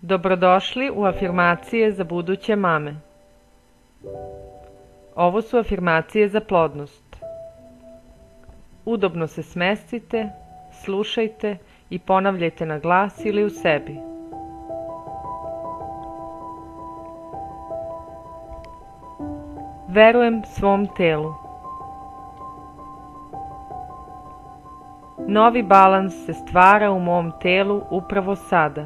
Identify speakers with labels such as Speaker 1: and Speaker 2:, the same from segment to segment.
Speaker 1: Dobrodošli u afirmacije za buduće mame. Ovo su afirmacije za plodnost. Udobno se smestite, slušajte i ponavljajte na glas ili u sebi. Verujem svom telu. Novi balans se stvara u mom telu upravo sada.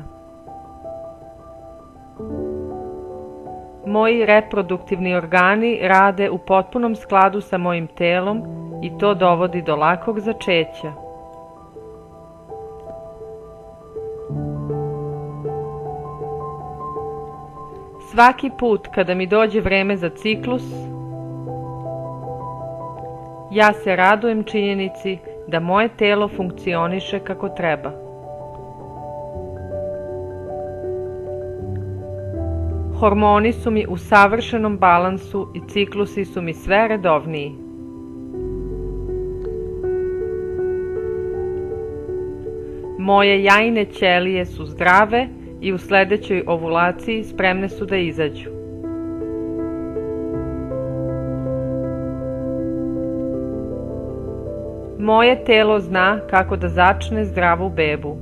Speaker 1: Moji reproduktivni organi rade u potpunom skladu sa mojim telom i to dovodi do lakog začeća. Svaki put kada mi dođe vreme za ciklus, ja se radujem činjenici da moje telo funkcioniše kako treba. Hormoni su mi u savršenom balansu i ciklusi su mi sve redovniji. Moje jajne ćelije su zdrave i u sledećoj ovulaciji spremne su da izađu. Moje telo zna kako da začne zdravu bebu.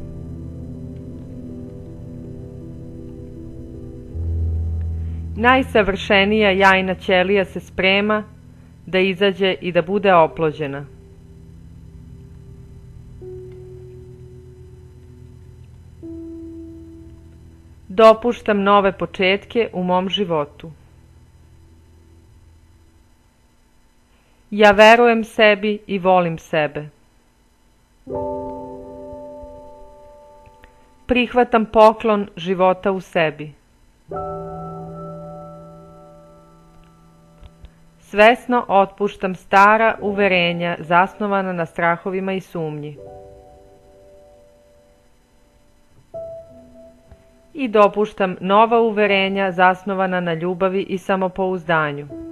Speaker 1: Najsavršenija jajna ćelija se sprema da izađe i da bude oplođena. Dopuštam nove početke u mom životu. Ja verujem sebi i volim sebe. Prihvatam poklon života u sebi. Svesno otpuštam stara uverenja zasnovana na strahovima i sumnji. I dopuštam nova uverenja zasnovana na ljubavi i samopouzdanju.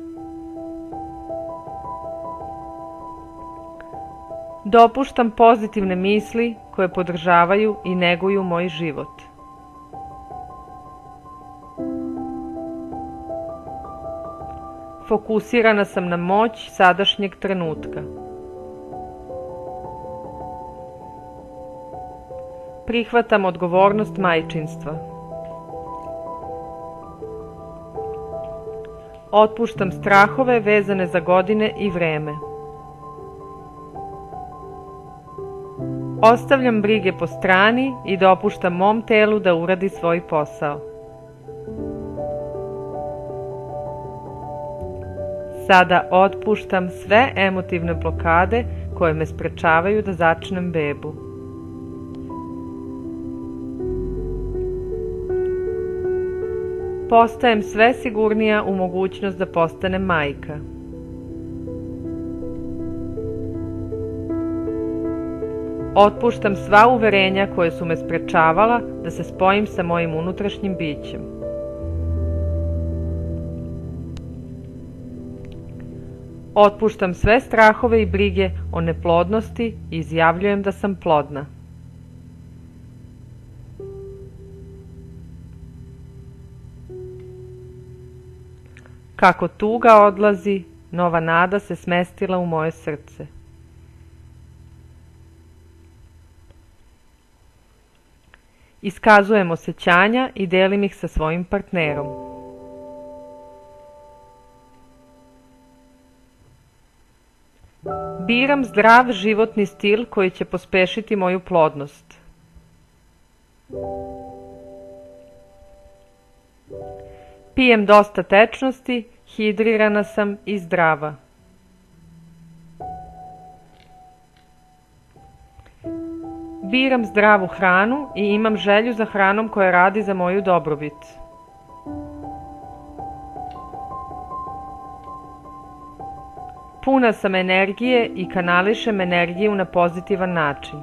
Speaker 1: Dopuštam pozitivne misli koje podržavaju i neguju moj život. Fokusirana sam na moć sadašnjeg trenutka. Prihvatam odgovornost majčinstva. Otpuštam strahove vezane za godine i vreme. Ostavljam brige po strani i dopuštam mom telu da uradi svoj posao. Sada otpuštam sve emotivne blokade koje me sprečavaju da začnem bebu. Postajem sve sigurnija u mogućnost da postanem majka. Otpuštam sva uverenja koje su me sprečavala da se spojim sa mojim unutrašnjim bićem. Otpuštam sve strahove i brige o neplodnosti i izjavljujem da sam plodna. Kako tuga odlazi, nova nada se smestila u moje srce. Iskazujem osjećanja i delim ih sa svojim partnerom. Biram zdrav životni stil koji će pospešiti moju plodnost. Pijem dosta tečnosti, hidrirana sam i zdrava. Biram zdravu hranu i imam želju za hranom koja radi za moju dobrobit. Puna sam energije i kanališem energiju na pozitivan način.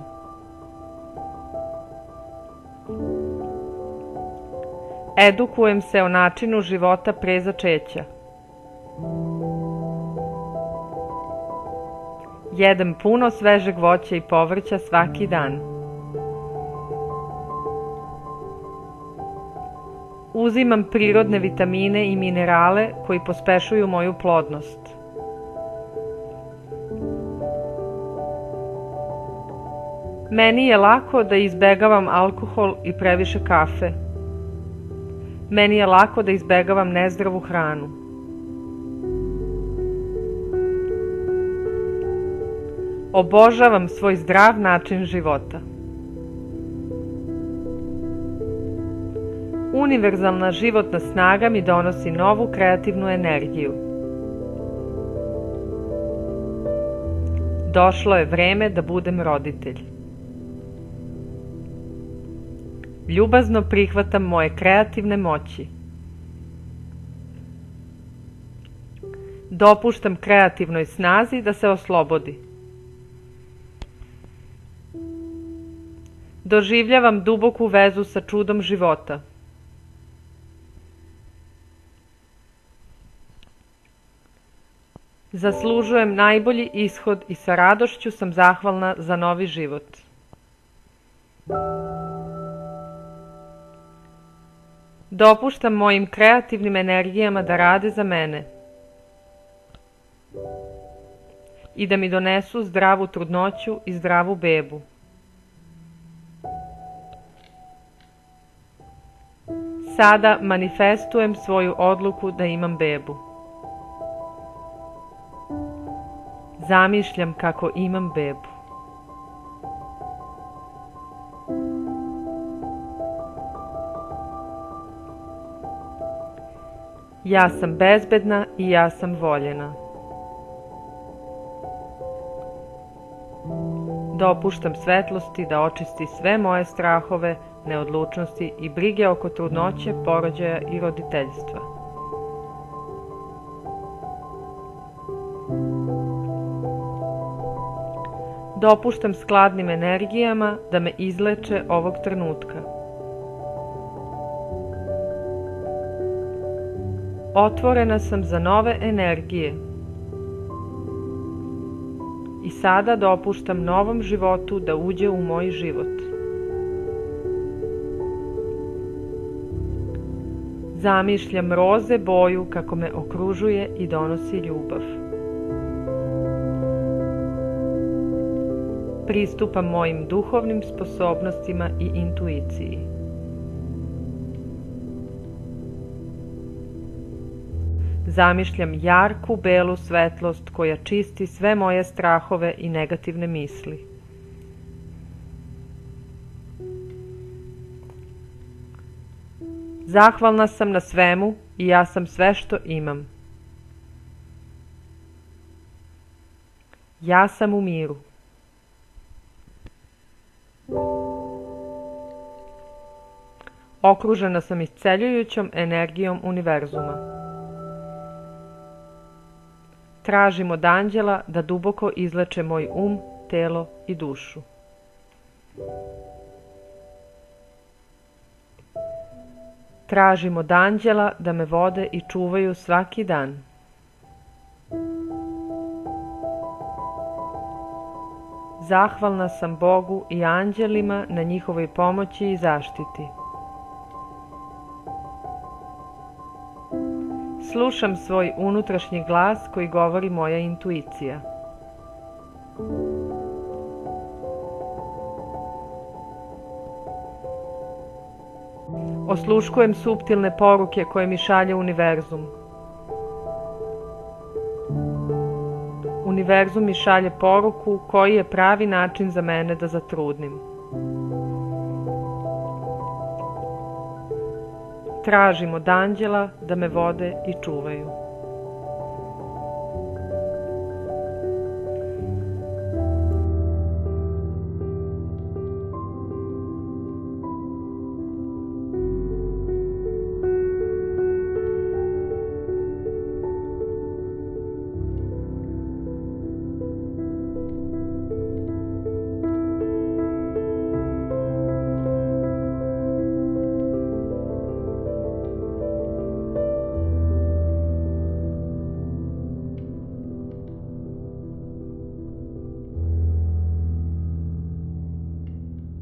Speaker 1: Edukujem se o načinu života pre začeća. Jedem puno svežeg voća i povrća svaki dan. Uzimam prirodne vitamine i minerale koji pospešuju moju plodnost. Meni je lako da izbegavam alkohol i previše kafe. Meni je lako da izbegavam nezdravu hranu. Obožavam svoj zdrav način života. Univerzalna životna snaga mi donosi novu kreativnu energiju. Došlo je vreme da budem roditelj. Ljubazno prihvatam moje kreativne moći. Dopuštam kreativnoj snazi da se oslobodi. Doživljavam duboku vezu sa čudom života. Zaslužujem najbolji ishod i sa radošću sam zahvalna za novi život. Dopuštam mojim kreativnim energijama da rade za mene i da mi donesu zdravu trudnoću i zdravu bebu. Sada manifestujem svoju odluku da imam bebu. Zamišljam kako imam bebu. Ja sam bezbedna i ja sam voljena. Dopuštam svetlosti da očisti sve moje strahove, neodlučnosti i brige oko trudnoće, porođaja i roditeljstva. Dopuštam skladnim energijama da me izleče ovog trenutka. Otvorena sam za nove energije. I sada dopuštam novom životu da uđe u moj život. Zamišljam roze boju kako me okružuje i donosi ljubav. Pristupam mojim duhovnim sposobnostima i intuiciji. Zamišljam jarku belu svetlost koja čisti sve moje strahove i negativne misli. Zahvalna sam na svemu i ja sam sve što imam. Ja sam u miru. Okružena sam isceljujućom energijom univerzuma. Tražim od anđela da duboko izleče moj um, telo i dušu. Tražim od anđela da me vode i čuvaju svaki dan. Zahvalna sam Bogu i anđelima na njihovoj pomoći i zaštiti. Slušam svoj unutrašnji glas koji govori moja intuicija. Osluškujem suptilne poruke koje mi šalje univerzum. Univerzum mi šalje poruku koji je pravi način za mene da zatrudnim. Tražim od anđela da me vode i čuvaju.